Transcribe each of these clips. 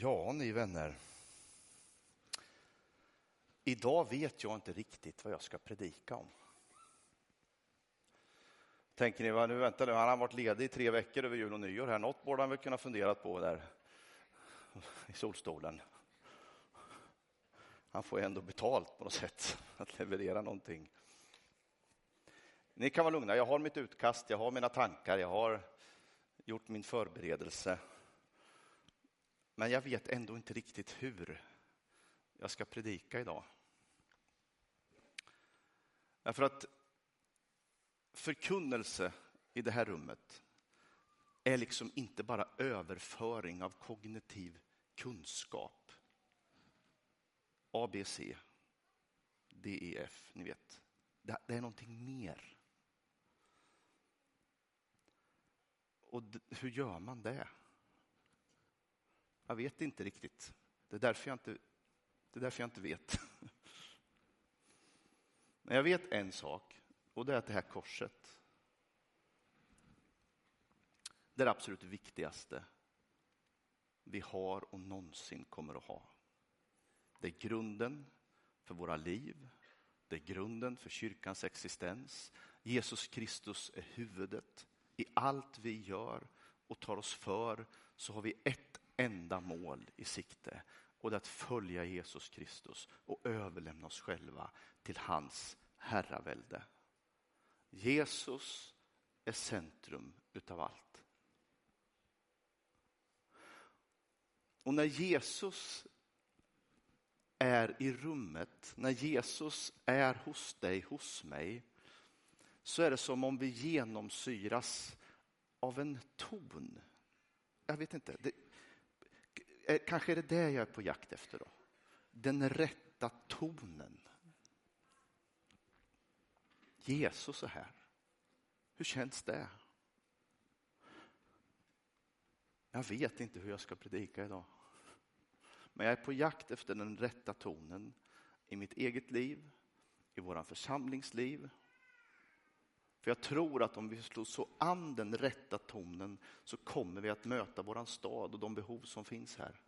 Ja, ni vänner. Idag vet jag inte riktigt vad jag ska predika om. Tänker ni, nu vänta nu, han har varit ledig i tre veckor över jul och nyår här. Något borde han väl kunna fundera på där i solstolen. Han får ju ändå betalt på något sätt att leverera någonting. Ni kan vara lugna, jag har mitt utkast, jag har mina tankar, jag har gjort min förberedelse. Men jag vet ändå inte riktigt hur jag ska predika idag. Därför att förkunnelse i det här rummet är liksom inte bara överföring av kognitiv kunskap. ABC, DEF, ni vet. Det, är någonting mer. Och hur gör man det? Jag vet inte riktigt. Det är därför jag inte, det är därför jag inte vet. Men jag vet en sak och det är att det här korset, det är det absolut viktigaste vi har och någonsin kommer att ha. Det är grunden för våra liv. Det är grunden för kyrkans existens. Jesus Kristus är huvudet. I allt vi gör och tar oss för så har vi ett enda mål i sikte och det är att följa Jesus Kristus och överlämna oss själva till hans herravälde. Jesus är centrum utav allt. Och när Jesus är i rummet, när Jesus är hos dig, hos mig, så är det som om vi genomsyras av en ton. Jag vet inte, det, Eh, kanske är det det jag är på jakt efter då. Den rätta tonen. Jesus är här. Hur känns det? Jag vet inte hur jag ska predika idag. Men jag är på jakt efter den rätta tonen i mitt eget liv, i våran församlingsliv. För jag tror att om vi slår så an den rätta tonen så kommer vi att möta våran stad och de behov som finns här.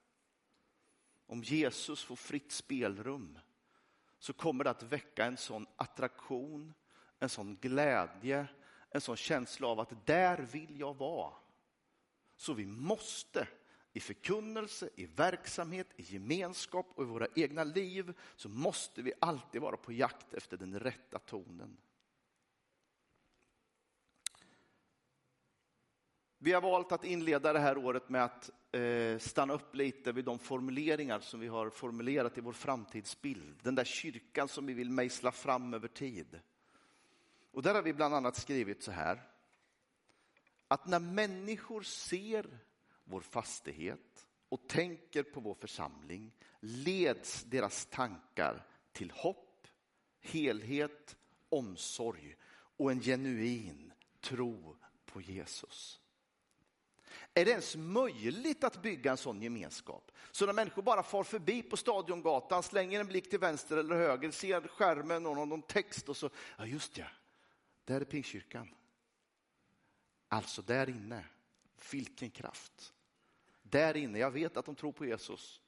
Om Jesus får fritt spelrum så kommer det att väcka en sån attraktion, en sån glädje, en sån känsla av att där vill jag vara. Så vi måste i förkunnelse, i verksamhet, i gemenskap och i våra egna liv så måste vi alltid vara på jakt efter den rätta tonen. Vi har valt att inleda det här året med att eh, stanna upp lite vid de formuleringar som vi har formulerat i vår framtidsbild. Den där kyrkan som vi vill mejsla fram över tid. Och där har vi bland annat skrivit så här. Att när människor ser vår fastighet och tänker på vår församling leds deras tankar till hopp, helhet, omsorg och en genuin tro på Jesus. Är det ens möjligt att bygga en sån gemenskap? Så när människor bara far förbi på Stadiongatan, slänger en blick till vänster eller höger, ser skärmen och någon text och så, ja just ja, där är Pingstkyrkan. Alltså där inne, vilken kraft. Där inne, jag vet att de tror på Jesus.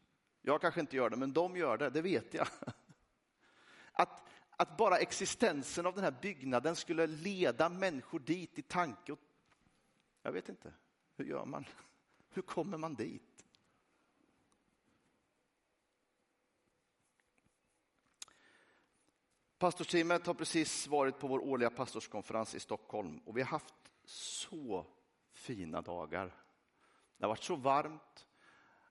Jag kanske inte gör det, men de gör det, det vet jag. Att, att bara existensen av den här byggnaden skulle leda människor dit i tanke. Och, jag vet inte, hur gör man? Hur kommer man dit? Pastorsteamet har precis varit på vår årliga pastorskonferens i Stockholm och vi har haft så fina dagar. Det har varit så varmt,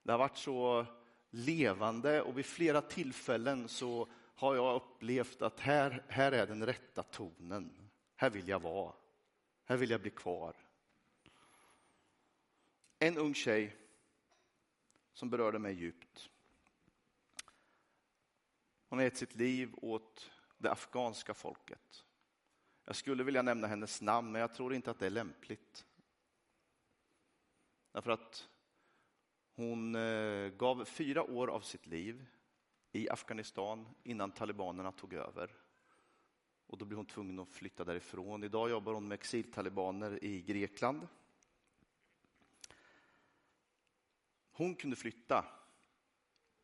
det har varit så levande och vid flera tillfällen så har jag upplevt att här, här är den rätta tonen. Här vill jag vara. Här vill jag bli kvar. En ung tjej som berörde mig djupt. Hon har gett sitt liv åt det afghanska folket. Jag skulle vilja nämna hennes namn, men jag tror inte att det är lämpligt. Därför att hon eh, gav fyra år av sitt liv i Afghanistan innan talibanerna tog över. Och då blev hon tvungen att flytta därifrån. Idag jobbar hon med exiltalibaner i Grekland. Hon kunde flytta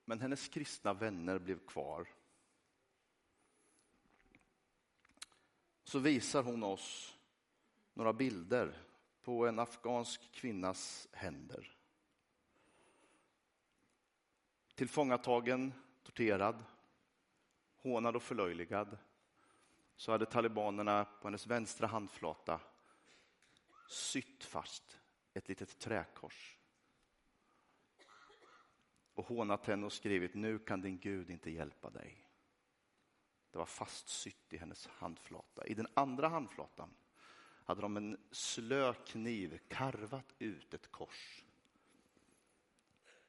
Men hennes kristna vänner blev kvar. Så visar hon oss några bilder på en afghansk kvinnas händer. Tillfångatagen, torterad, hånad och förlöjligad så hade talibanerna på hennes vänstra handflata sytt fast ett litet träkors och hånat henne och skrivit nu kan din Gud inte hjälpa dig. Det var fastsytt i hennes handflata. I den andra handflatan hade de en slö kniv karvat ut ett kors.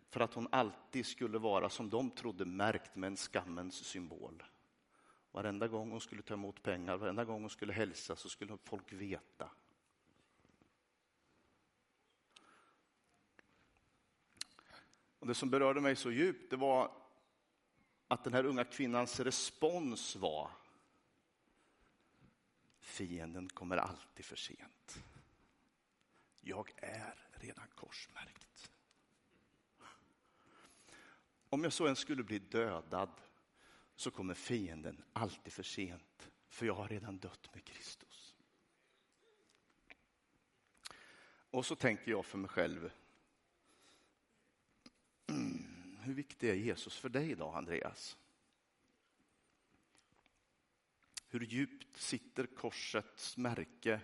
För att hon alltid skulle vara, som de trodde, märkt med en skammens symbol. Varenda gång hon skulle ta emot pengar, varenda gång hon skulle hälsa så skulle folk veta. Och det som berörde mig så djupt det var att den här unga kvinnans respons var Fienden kommer alltid för sent. Jag är redan korsmärkt. Om jag så än skulle bli dödad så kommer fienden alltid för sent, för jag har redan dött med Kristus. Och så tänker jag för mig själv, mm, hur viktig är Jesus för dig idag, Andreas? Hur djupt sitter korsets märke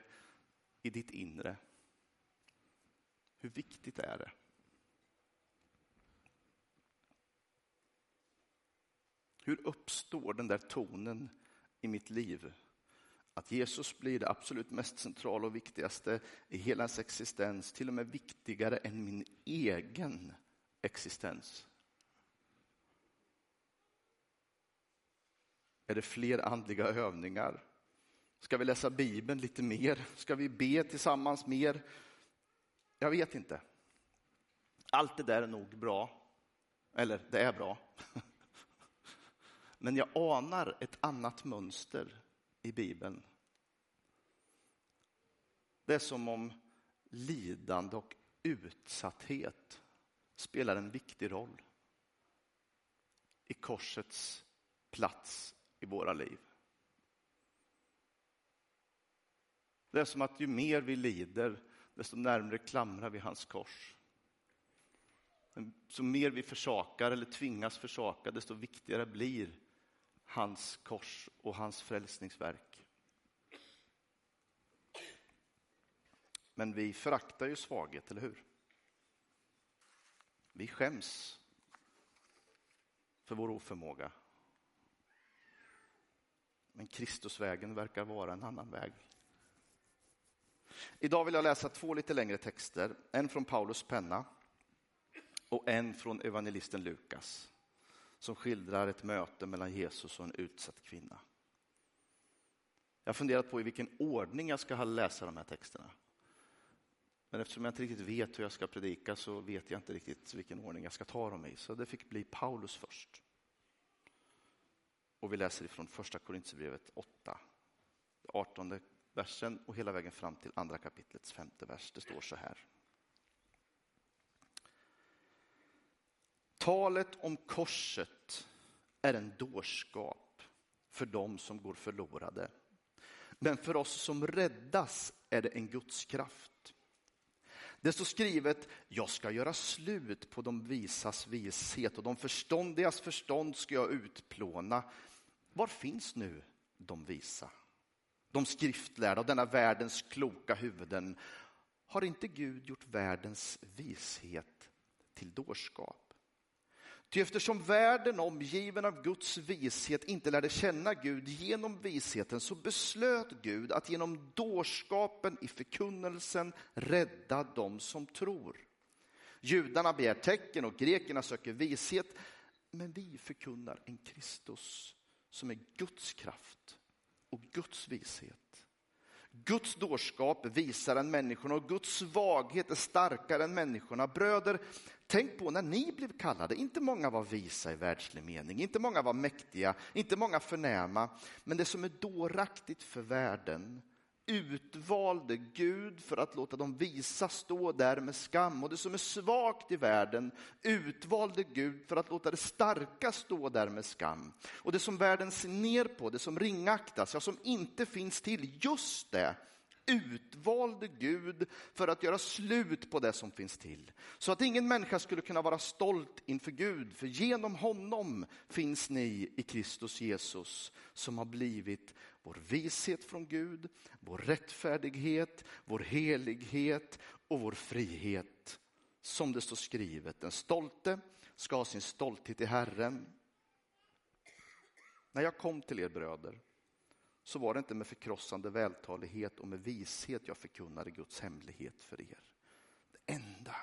i ditt inre? Hur viktigt är det? Hur uppstår den där tonen i mitt liv? Att Jesus blir det absolut mest centrala och viktigaste i hela ens existens, till och med viktigare än min egen existens. Är det fler andliga övningar? Ska vi läsa Bibeln lite mer? Ska vi be tillsammans mer? Jag vet inte. Allt det där är nog bra. Eller, det är bra. Men jag anar ett annat mönster i Bibeln. Det är som om lidande och utsatthet spelar en viktig roll i korsets plats i våra liv. Det är som att ju mer vi lider, desto närmare klamrar vi hans kors. Så mer vi försakar eller tvingas försaka, desto viktigare blir hans kors och hans frälsningsverk. Men vi föraktar ju svaghet, eller hur? Vi skäms för vår oförmåga. Men Kristusvägen verkar vara en annan väg. Idag vill jag läsa två lite längre texter, en från Paulus penna och en från evangelisten Lukas som skildrar ett möte mellan Jesus och en utsatt kvinna. Jag har funderat på i vilken ordning jag ska läsa de här texterna. Men eftersom jag inte riktigt vet hur jag ska predika så vet jag inte riktigt vilken ordning jag ska ta dem i. Så det fick bli Paulus först. Och vi läser ifrån första Korintierbrevet 8, 18 versen och hela vägen fram till andra kapitlets femte vers. Det står så här. Talet om korset är en dårskap för dem som går förlorade. Men för oss som räddas är det en gudskraft. Det står skrivet, jag ska göra slut på de visas vishet och de förståndigas förstånd ska jag utplåna. Var finns nu de visa? De skriftlärda och denna världens kloka huvuden. Har inte Gud gjort världens vishet till dårskap? Ty eftersom världen omgiven av Guds vishet inte lärde känna Gud genom visheten så beslöt Gud att genom dårskapen i förkunnelsen rädda dem som tror. Judarna begär tecken och grekerna söker vishet, men vi förkunnar en Kristus som är Guds kraft och Guds vishet. Guds dårskap är visare än människorna och Guds svaghet är starkare än människorna. Bröder, tänk på när ni blev kallade. Inte många var visa i världslig mening, inte många var mäktiga, inte många förnäma. Men det som är dåraktigt för världen utvalde Gud för att låta de visa stå där med skam. Och det som är svagt i världen utvalde Gud för att låta det starka stå där med skam. Och det som världen ser ner på, det som ringaktas, ja som inte finns till, just det utvalde Gud för att göra slut på det som finns till. Så att ingen människa skulle kunna vara stolt inför Gud, för genom honom finns ni i Kristus Jesus som har blivit vår vishet från Gud, vår rättfärdighet, vår helighet och vår frihet. Som det står skrivet, den stolte ska ha sin stolthet i Herren. När jag kom till er bröder så var det inte med förkrossande vältalighet och med vishet jag förkunnade Guds hemlighet för er. Det enda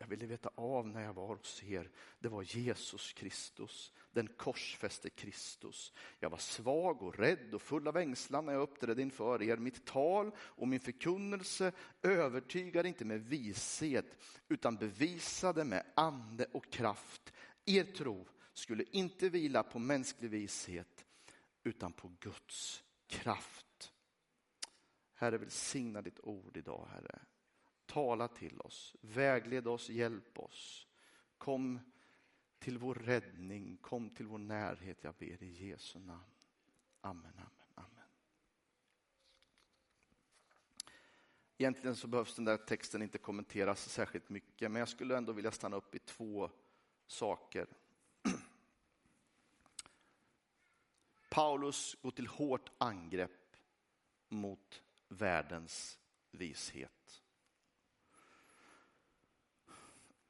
jag ville veta av när jag var hos er, det var Jesus Kristus, den korsfäste Kristus. Jag var svag och rädd och full av ängslan när jag uppträdde inför er. Mitt tal och min förkunnelse övertygade inte med vishet, utan bevisade med ande och kraft. Er tro skulle inte vila på mänsklig vishet, utan på Guds kraft. Herre, välsigna ditt ord idag, Herre. Tala till oss, vägled oss, hjälp oss. Kom till vår räddning, kom till vår närhet, jag ber i Jesu namn. Amen, amen, amen. Egentligen så behövs den där texten inte kommenteras särskilt mycket, men jag skulle ändå vilja stanna upp i två saker. Paulus går till hårt angrepp mot världens vishet.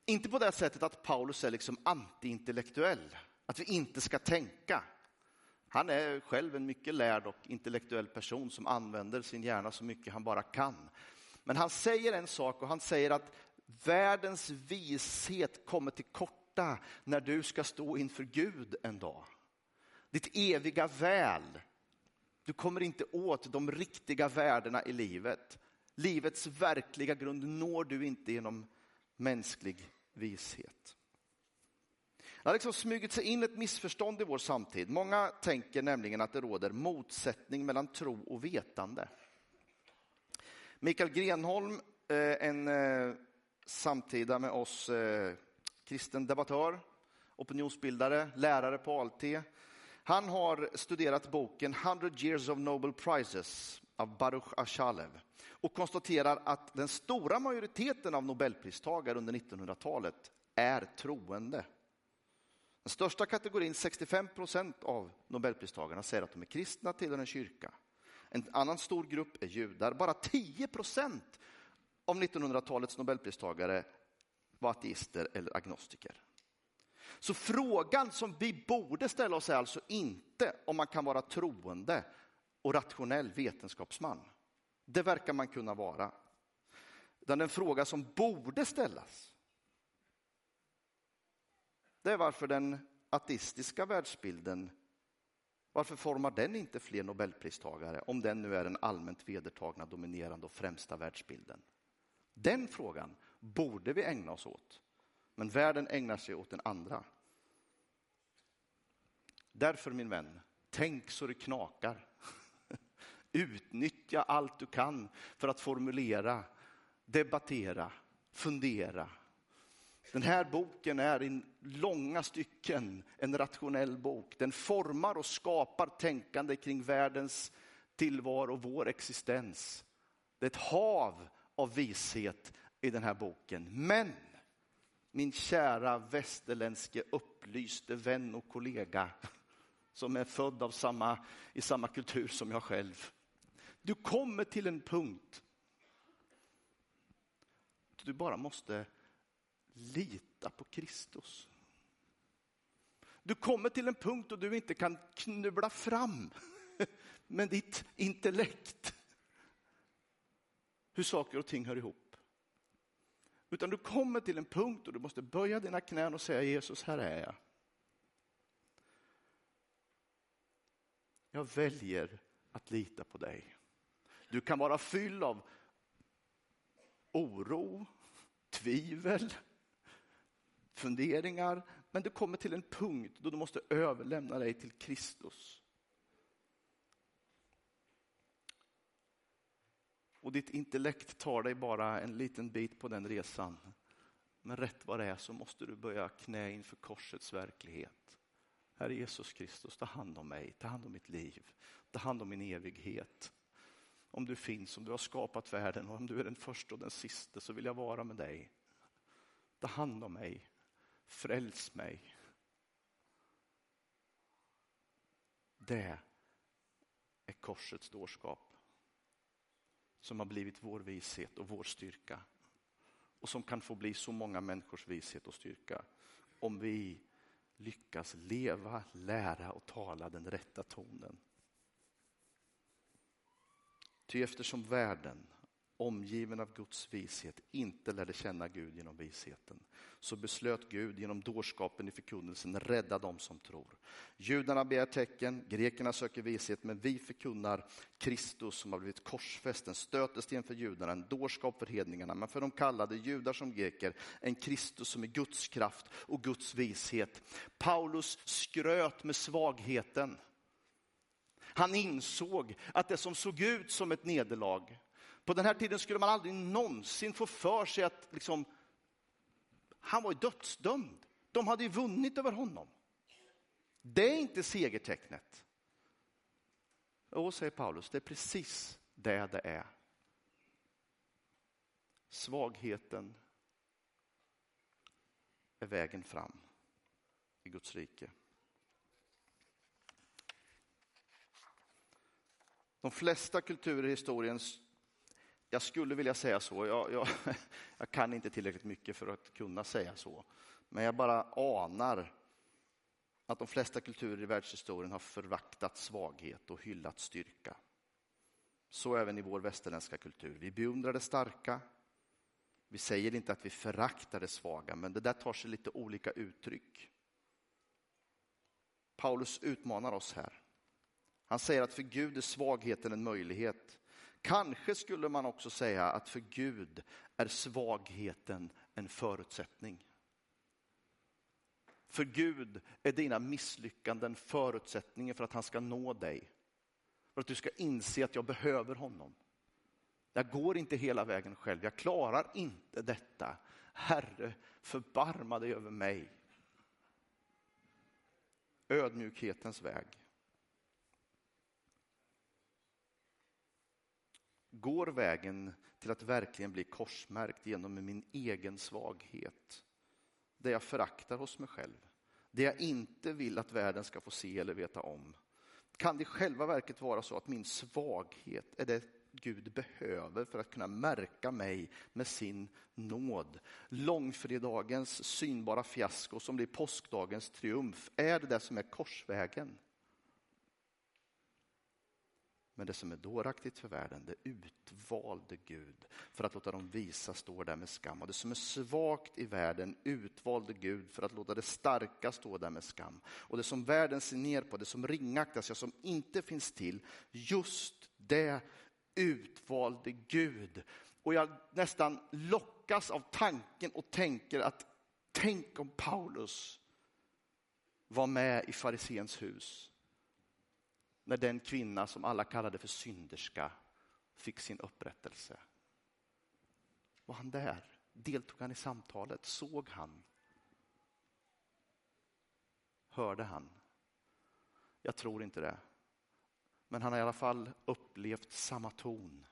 Inte på det sättet att Paulus är liksom antiintellektuell, att vi inte ska tänka. Han är själv en mycket lärd och intellektuell person som använder sin hjärna så mycket han bara kan. Men han säger en sak och han säger att världens vishet kommer till korta när du ska stå inför Gud en dag ditt eviga väl. Du kommer inte åt de riktiga värdena i livet. Livets verkliga grund når du inte genom mänsklig vishet. Det har liksom smugit sig in ett missförstånd i vår samtid. Många tänker nämligen att det råder motsättning mellan tro och vetande. Mikael Grenholm, eh, en eh, samtida med oss eh, kristen debattör, opinionsbildare, lärare på ALT, han har studerat boken 100 years of Nobel Prizes av Baruch Ashalev och konstaterar att den stora majoriteten av nobelpristagare under 1900-talet är troende. Den största kategorin, 65 procent av nobelpristagarna, säger att de är kristna, tillhör en kyrka. En annan stor grupp är judar. Bara 10 procent av 1900-talets nobelpristagare var ateister eller agnostiker. Så frågan som vi borde ställa oss är alltså inte om man kan vara troende och rationell vetenskapsman. Det verkar man kunna vara. Utan den fråga som borde ställas det är varför den ateistiska världsbilden, varför formar den inte fler nobelpristagare om den nu är den allmänt vedertagna, dominerande och främsta världsbilden? Den frågan borde vi ägna oss åt. Men världen ägnar sig åt den andra. Därför min vän, tänk så det knakar. Utnyttja allt du kan för att formulera, debattera, fundera. Den här boken är i långa stycken en rationell bok. Den formar och skapar tänkande kring världens tillvaro och vår existens. Det är ett hav av vishet i den här boken. Men min kära västerländske upplyste vän och kollega som är född av samma, i samma kultur som jag själv. Du kommer till en punkt du bara måste lita på Kristus. Du kommer till en punkt då du inte kan knubbla fram med ditt intellekt hur saker och ting hör ihop. Utan du kommer till en punkt och du måste böja dina knän och säga Jesus, här är jag. Jag väljer att lita på dig. Du kan vara fylld av oro, tvivel, funderingar, men du kommer till en punkt då du måste överlämna dig till Kristus. Och ditt intellekt tar dig bara en liten bit på den resan. Men rätt vad det är så måste du börja knä inför korsets verklighet. Herre Jesus Kristus, ta hand om mig, ta hand om mitt liv, ta hand om min evighet. Om du finns, om du har skapat världen och om du är den första och den sista så vill jag vara med dig. Ta hand om mig, fräls mig. Det är korsets dårskap som har blivit vår vishet och vår styrka och som kan få bli så många människors vishet och styrka om vi lyckas leva, lära och tala den rätta tonen. Ty eftersom världen omgiven av Guds vishet, inte lärde känna Gud genom visheten, så beslöt Gud genom dårskapen i förkunnelsen rädda dem som tror. Judarna begär tecken, grekerna söker vishet, men vi förkunnar Kristus som har blivit korsfäst, en stötesten för judarna, en dårskap för hedningarna, men för de kallade judar som greker, en Kristus som är Guds kraft och Guds vishet. Paulus skröt med svagheten. Han insåg att det som såg ut som ett nederlag på den här tiden skulle man aldrig någonsin få för sig att liksom, han var dödsdömd. De hade ju vunnit över honom. Det är inte segertecknet. Och säger Paulus, det är precis det det är. Svagheten är vägen fram i Guds rike. De flesta kulturer i historien jag skulle vilja säga så. Jag, jag, jag, kan inte tillräckligt mycket för att kunna säga så. Men jag bara anar att de flesta kulturer i världshistorien har förvaktat svaghet och hyllat styrka. Så även i vår västerländska kultur. Vi beundrar det starka. Vi säger inte att vi föraktar det svaga, men det där tar sig lite olika uttryck. Paulus utmanar oss här. Han säger att för Gud är svagheten en möjlighet. Kanske skulle man också säga att för Gud är svagheten en förutsättning. För Gud är dina misslyckanden förutsättningen för att han ska nå dig. För att du ska inse att jag behöver honom. Jag går inte hela vägen själv, jag klarar inte detta. Herre, förbarma dig över mig. Ödmjukhetens väg. Går vägen till att verkligen bli korsmärkt genom min egen svaghet. Det jag föraktar hos mig själv. Det jag inte vill att världen ska få se eller veta om. Kan det i själva verket vara så att min svaghet är det Gud behöver för att kunna märka mig med sin nåd. Långfredagens synbara fiasko som blir påskdagens triumf, är det det som är korsvägen? Men det som är dåraktigt för världen, det utvalde Gud för att låta dem visa stå där med skam. Och det som är svagt i världen utvalde Gud för att låta det starka stå där med skam. Och det som världen ser ner på, det som ringaktas, ja, som inte finns till, just det utvalde Gud. Och jag nästan lockas av tanken och tänker att tänk om Paulus var med i fariséns hus när den kvinna som alla kallade för synderska fick sin upprättelse. Var han där? Deltog han i samtalet? Såg han? Hörde han? Jag tror inte det. Men han har i alla fall upplevt samma ton.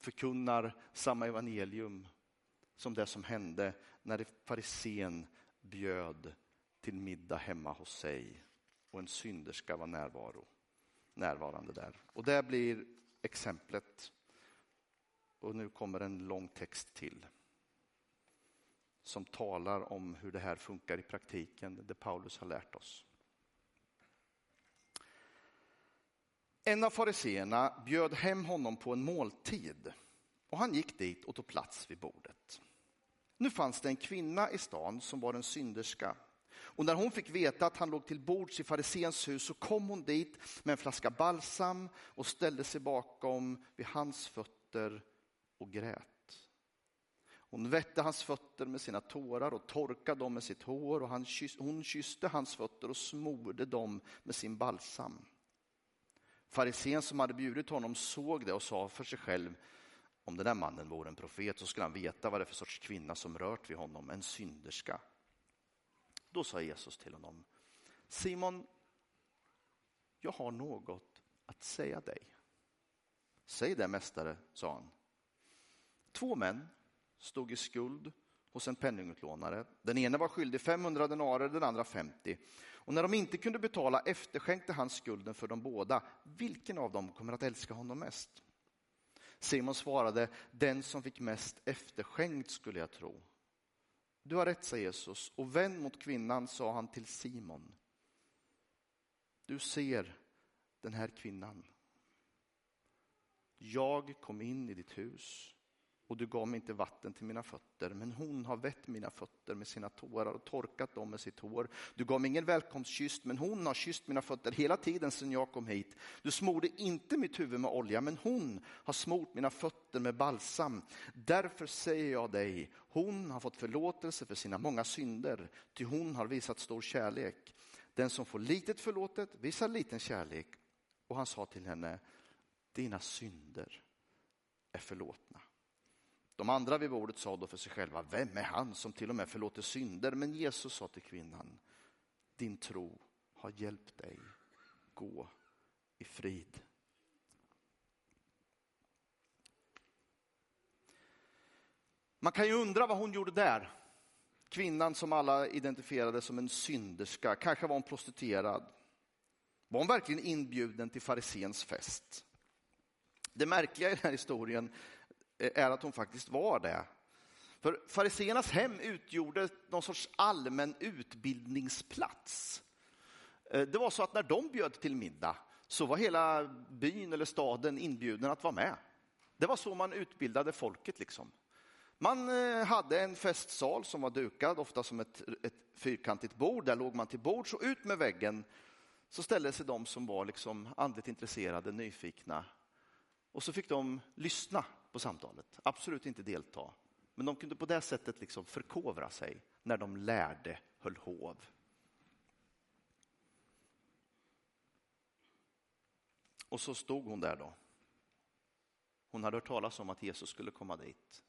Förkunnar samma evangelium som det som hände när farisén bjöd till middag hemma hos sig och en synderska var närvaro, närvarande där. Och det blir exemplet. Och nu kommer en lång text till som talar om hur det här funkar i praktiken, det Paulus har lärt oss. En av fariseerna bjöd hem honom på en måltid och han gick dit och tog plats vid bordet. Nu fanns det en kvinna i stan som var en synderska. Och när hon fick veta att han låg till bords i farisens hus så kom hon dit med en flaska balsam och ställde sig bakom vid hans fötter och grät. Hon vette hans fötter med sina tårar och torkade dem med sitt hår och han hon kysste hans fötter och smorde dem med sin balsam. Farisén som hade bjudit honom såg det och sa för sig själv, om den där mannen vore en profet så skulle han veta vad det är för sorts kvinna som rört vid honom, en synderska. Då sa Jesus till honom, Simon, jag har något att säga dig. Säg det, mästare, sa han. Två män stod i skuld hos en penningutlånare. Den ene var skyldig 500 denarer, den andra 50. Och när de inte kunde betala efterskänkte han skulden för de båda. Vilken av dem kommer att älska honom mest? Simon svarade, den som fick mest efterskänkt skulle jag tro. Du har rätt, sa Jesus, och vänd mot kvinnan sa han till Simon. Du ser den här kvinnan. Jag kom in i ditt hus och du gav mig inte vatten till mina fötter, men hon har vett mina fötter med sina tårar och torkat dem med sitt hår. Du gav mig ingen välkomstkyss, men hon har kysst mina fötter hela tiden sedan jag kom hit. Du smorde inte mitt huvud med olja, men hon har smort mina fötter med balsam. Därför säger jag dig, hon har fått förlåtelse för sina många synder, ty hon har visat stor kärlek. Den som får litet förlåtet visar liten kärlek. Och han sa till henne, dina synder är förlåtna. De andra vid bordet sa då för sig själva, vem är han som till och med förlåter synder? Men Jesus sa till kvinnan, din tro har hjälpt dig. Gå i frid. Man kan ju undra vad hon gjorde där. Kvinnan som alla identifierade som en synderska, kanske var hon prostituerad. Var hon verkligen inbjuden till farisens fest? Det märkliga i den här historien Eh, är att hon faktiskt var det. För fariseernas hem utgjorde någon sorts allmän utbildningsplats. Eh, det var så att när de bjöd till middag så var hela byn eller staden inbjuden att vara med. Det var så man utbildade folket. liksom. Man eh, hade en festsal som var dukad, ofta som ett, ett fyrkantigt bord. Där låg man till bords och ut med väggen så ställde sig de som var liksom andligt intresserade, nyfikna. Och så fick de lyssna på samtalet, absolut inte delta. Men de kunde på det sättet liksom förkovra sig när de lärde, höll hov. Och så stod hon där då. Hon hade hört talas om att Jesus skulle komma dit.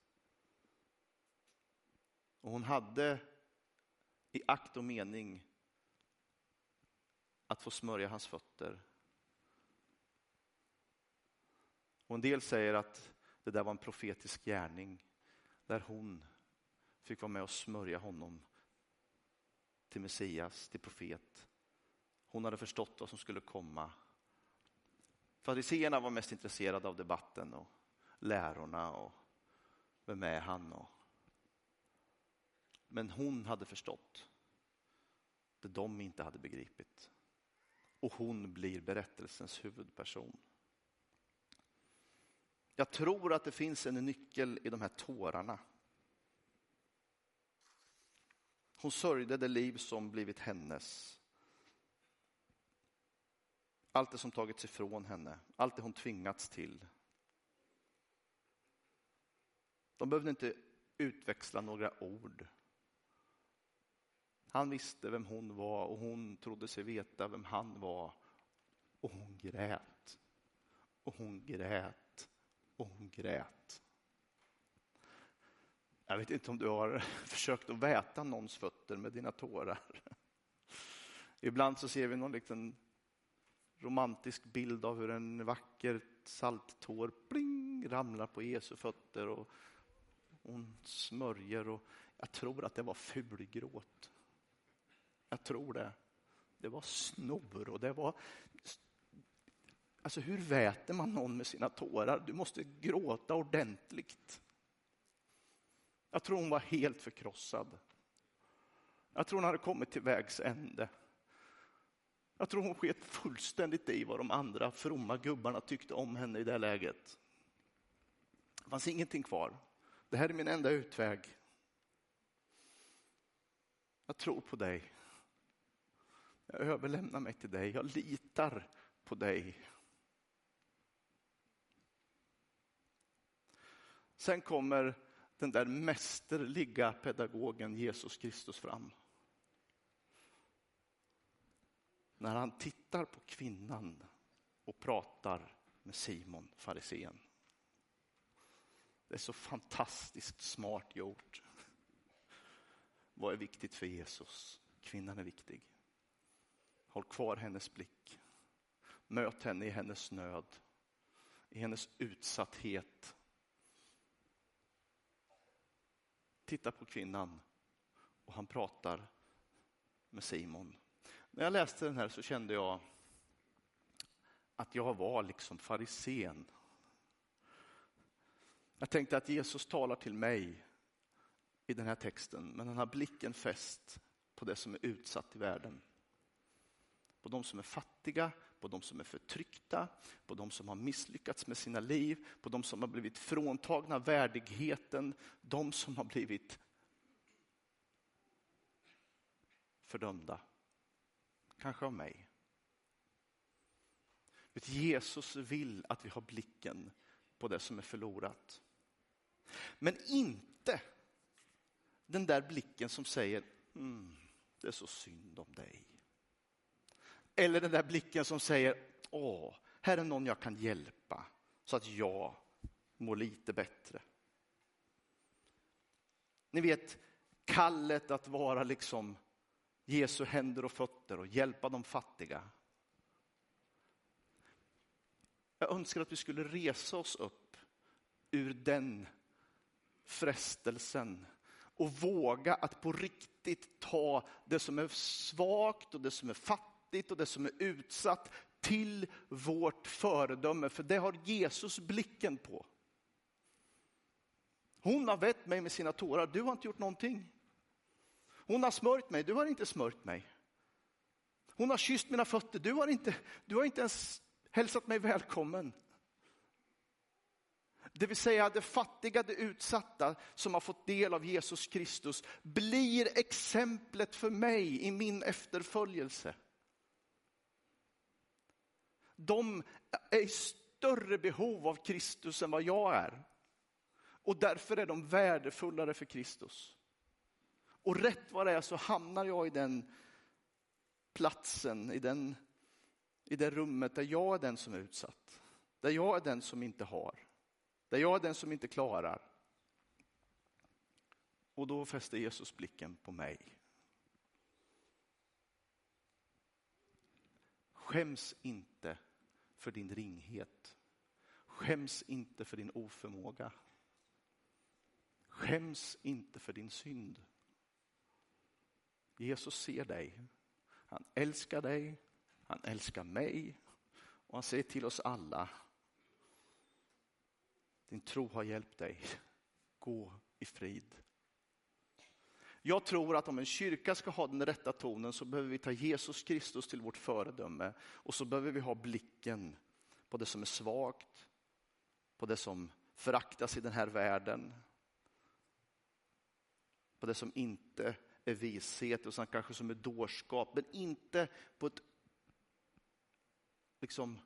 Och hon hade i akt och mening att få smörja hans fötter. Och en del säger att det där var en profetisk gärning där hon fick vara med och smörja honom till Messias, till profet. Hon hade förstått vad som skulle komma. Fariseerna var mest intresserade av debatten och lärorna och vem är han? Och... Men hon hade förstått det de inte hade begripit. Och hon blir berättelsens huvudperson. Jag tror att det finns en nyckel i de här tårarna. Hon sörjde det liv som blivit hennes. Allt det som tagits ifrån henne, allt det hon tvingats till. De behövde inte utväxla några ord. Han visste vem hon var och hon trodde sig veta vem han var. Och hon grät. Och hon grät och hon grät. Jag vet inte om du har försökt att väta någons fötter med dina tårar. Ibland så ser vi någon liten romantisk bild av hur en vacker salttår bling, ramlar på Jesu fötter och hon smörjer. Och jag tror att det var fulgråt. Jag tror det. Det var snor och det var Alltså hur väter man någon med sina tårar? Du måste gråta ordentligt. Jag tror hon var helt förkrossad. Jag tror hon hade kommit till vägs ände. Jag tror hon sket fullständigt i vad de andra fromma gubbarna tyckte om henne i det läget. Det fanns ingenting kvar. Det här är min enda utväg. Jag tror på dig. Jag överlämnar mig till dig. Jag litar på dig. Sen kommer den där mästerliga pedagogen Jesus Kristus fram. När han tittar på kvinnan och pratar med Simon, farisén. Det är så fantastiskt smart gjort. Vad är viktigt för Jesus? Kvinnan är viktig. Håll kvar hennes blick. Möt henne i hennes nöd, i hennes utsatthet. Tittar på kvinnan och han pratar med Simon. När jag läste den här så kände jag att jag var liksom farisén. Jag tänkte att Jesus talar till mig i den här texten, men han har blicken fäst på det som är utsatt i världen. På de som är fattiga, på de som är förtryckta, på de som har misslyckats med sina liv, på de som har blivit fråntagna värdigheten, de som har blivit fördömda. Kanske av mig. Jesus vill att vi har blicken på det som är förlorat. Men inte den där blicken som säger mm, det är så synd om dig. Eller den där blicken som säger åh, här är någon jag kan hjälpa så att jag mår lite bättre. Ni vet kallet att vara liksom Jesu händer och fötter och hjälpa de fattiga. Jag önskar att vi skulle resa oss upp ur den frestelsen och våga att på riktigt ta det som är svagt och det som är fattigt och det som är utsatt till vårt föredöme, för det har Jesus blicken på. Hon har vett mig med sina tårar, du har inte gjort någonting. Hon har smörjt mig, du har inte smörjt mig. Hon har kysst mina fötter, du har inte, du har inte ens hälsat mig välkommen. Det vill säga det fattiga, det utsatta som har fått del av Jesus Kristus blir exemplet för mig i min efterföljelse. De är i större behov av Kristus än vad jag är. Och därför är de värdefullare för Kristus. Och rätt vad det är så hamnar jag i den platsen, i, den, i det rummet där jag är den som är utsatt. Där jag är den som inte har. Där jag är den som inte klarar. Och då fäster Jesus blicken på mig. Skäms inte för din ringhet. Skäms inte för din oförmåga. Skäms inte för din synd. Jesus ser dig. Han älskar dig, han älskar mig och han säger till oss alla. Din tro har hjälpt dig. Gå i frid. Jag tror att om en kyrka ska ha den rätta tonen så behöver vi ta Jesus Kristus till vårt föredöme och så behöver vi ha blicken på det som är svagt, på det som föraktas i den här världen, på det som inte är vishet och kanske som är dårskap, men inte på ett liksom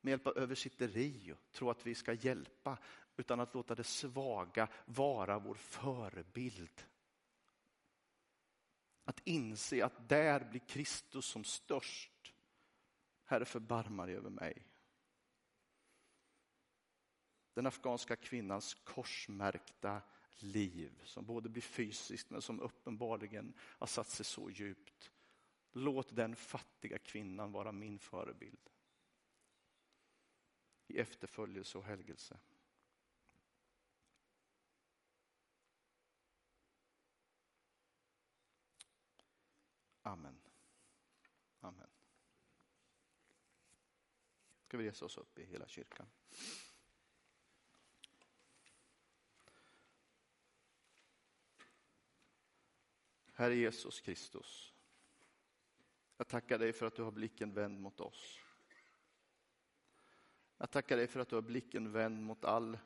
med hjälp av översitteri och tro att vi ska hjälpa, utan att låta det svaga vara vår förebild. Att inse att där blir Kristus som störst. Herre, förbarma dig över mig. Den afghanska kvinnans korsmärkta liv som både blir fysiskt men som uppenbarligen har satt sig så djupt. Låt den fattiga kvinnan vara min förebild i efterföljelse och helgelse. Amen. Amen. Ska vi resa oss upp i hela kyrkan? Herre Jesus Kristus. Jag tackar dig för att du har blicken vänd mot oss. Jag tackar dig för att du har blicken vänd mot all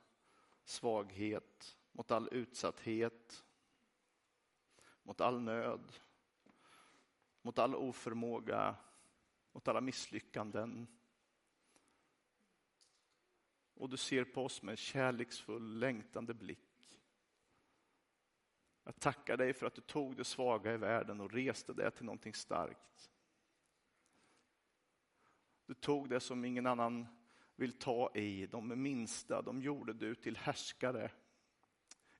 svaghet, mot all utsatthet, mot all nöd, mot all oförmåga, mot alla misslyckanden. Och du ser på oss med en kärleksfull, längtande blick. Jag tackar dig för att du tog det svaga i världen och reste det till någonting starkt. Du tog det som ingen annan vill ta i, de minsta, de gjorde du till härskare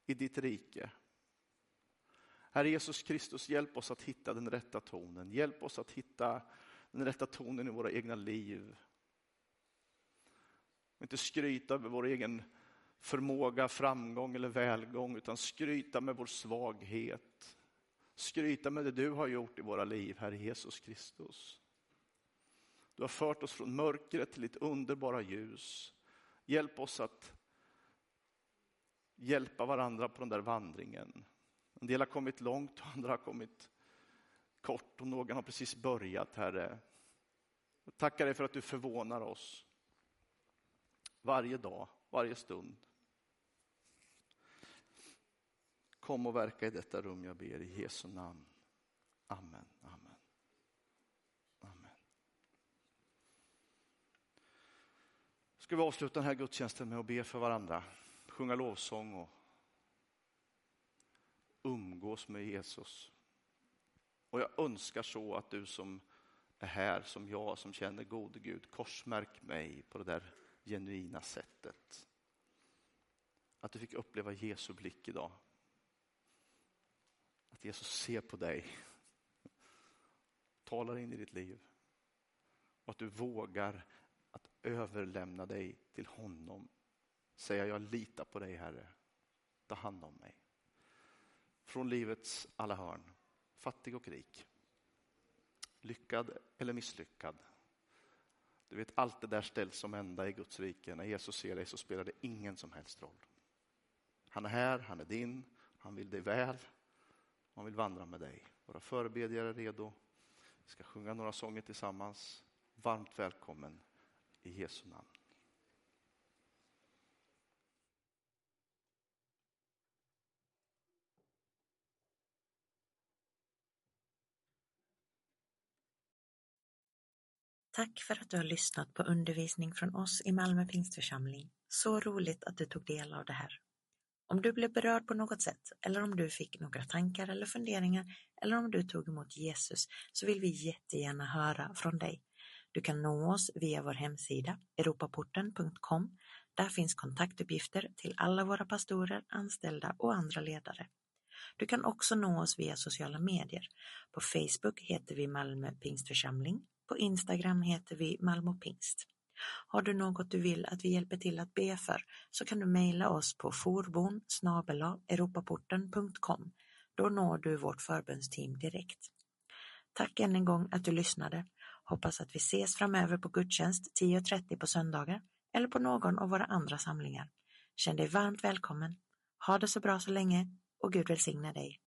i ditt rike. Herre Jesus Kristus, hjälp oss att hitta den rätta tonen. Hjälp oss att hitta den rätta tonen i våra egna liv. Inte skryta över vår egen förmåga, framgång eller välgång, utan skryta med vår svaghet. Skryta med det du har gjort i våra liv, Herre Jesus Kristus. Du har fört oss från mörkret till ditt underbara ljus. Hjälp oss att hjälpa varandra på den där vandringen. En del har kommit långt och andra har kommit kort och någon har precis börjat, Herre. Jag tackar dig för att du förvånar oss varje dag, varje stund. Kom och verka i detta rum, jag ber i Jesu namn. Amen. Amen. Amen. Ska vi avsluta den här gudstjänsten med att be för varandra, sjunga lovsång och umgås med Jesus. Och jag önskar så att du som är här, som jag, som känner gode Gud, korsmärk mig på det där genuina sättet. Att du fick uppleva Jesu blick idag. Att Jesus ser på dig, talar in i ditt liv och att du vågar att överlämna dig till honom. Säga jag litar på dig Herre, ta hand om mig. Från livets alla hörn, fattig och rik, lyckad eller misslyckad. Du vet, allt det där ställs som enda i Guds rike. När Jesus ser dig så spelar det ingen som helst roll. Han är här, han är din, han vill dig väl. Han vill vandra med dig. Våra förebedjare är redo. Vi ska sjunga några sånger tillsammans. Varmt välkommen i Jesu namn. Tack för att du har lyssnat på undervisning från oss i Malmö Pingstförsamling. Så roligt att du tog del av det här. Om du blev berörd på något sätt eller om du fick några tankar eller funderingar eller om du tog emot Jesus så vill vi jättegärna höra från dig. Du kan nå oss via vår hemsida europaporten.com. Där finns kontaktuppgifter till alla våra pastorer, anställda och andra ledare. Du kan också nå oss via sociala medier. På Facebook heter vi Malmö Pingstförsamling. På Instagram heter vi Malmö Pingst. Har du något du vill att vi hjälper till att be för så kan du mejla oss på forbon europaporten.com. Då når du vårt förbundsteam direkt. Tack än en gång att du lyssnade. Hoppas att vi ses framöver på gudstjänst 10.30 på söndagar eller på någon av våra andra samlingar. Känn dig varmt välkommen. Ha det så bra så länge och Gud välsigne dig.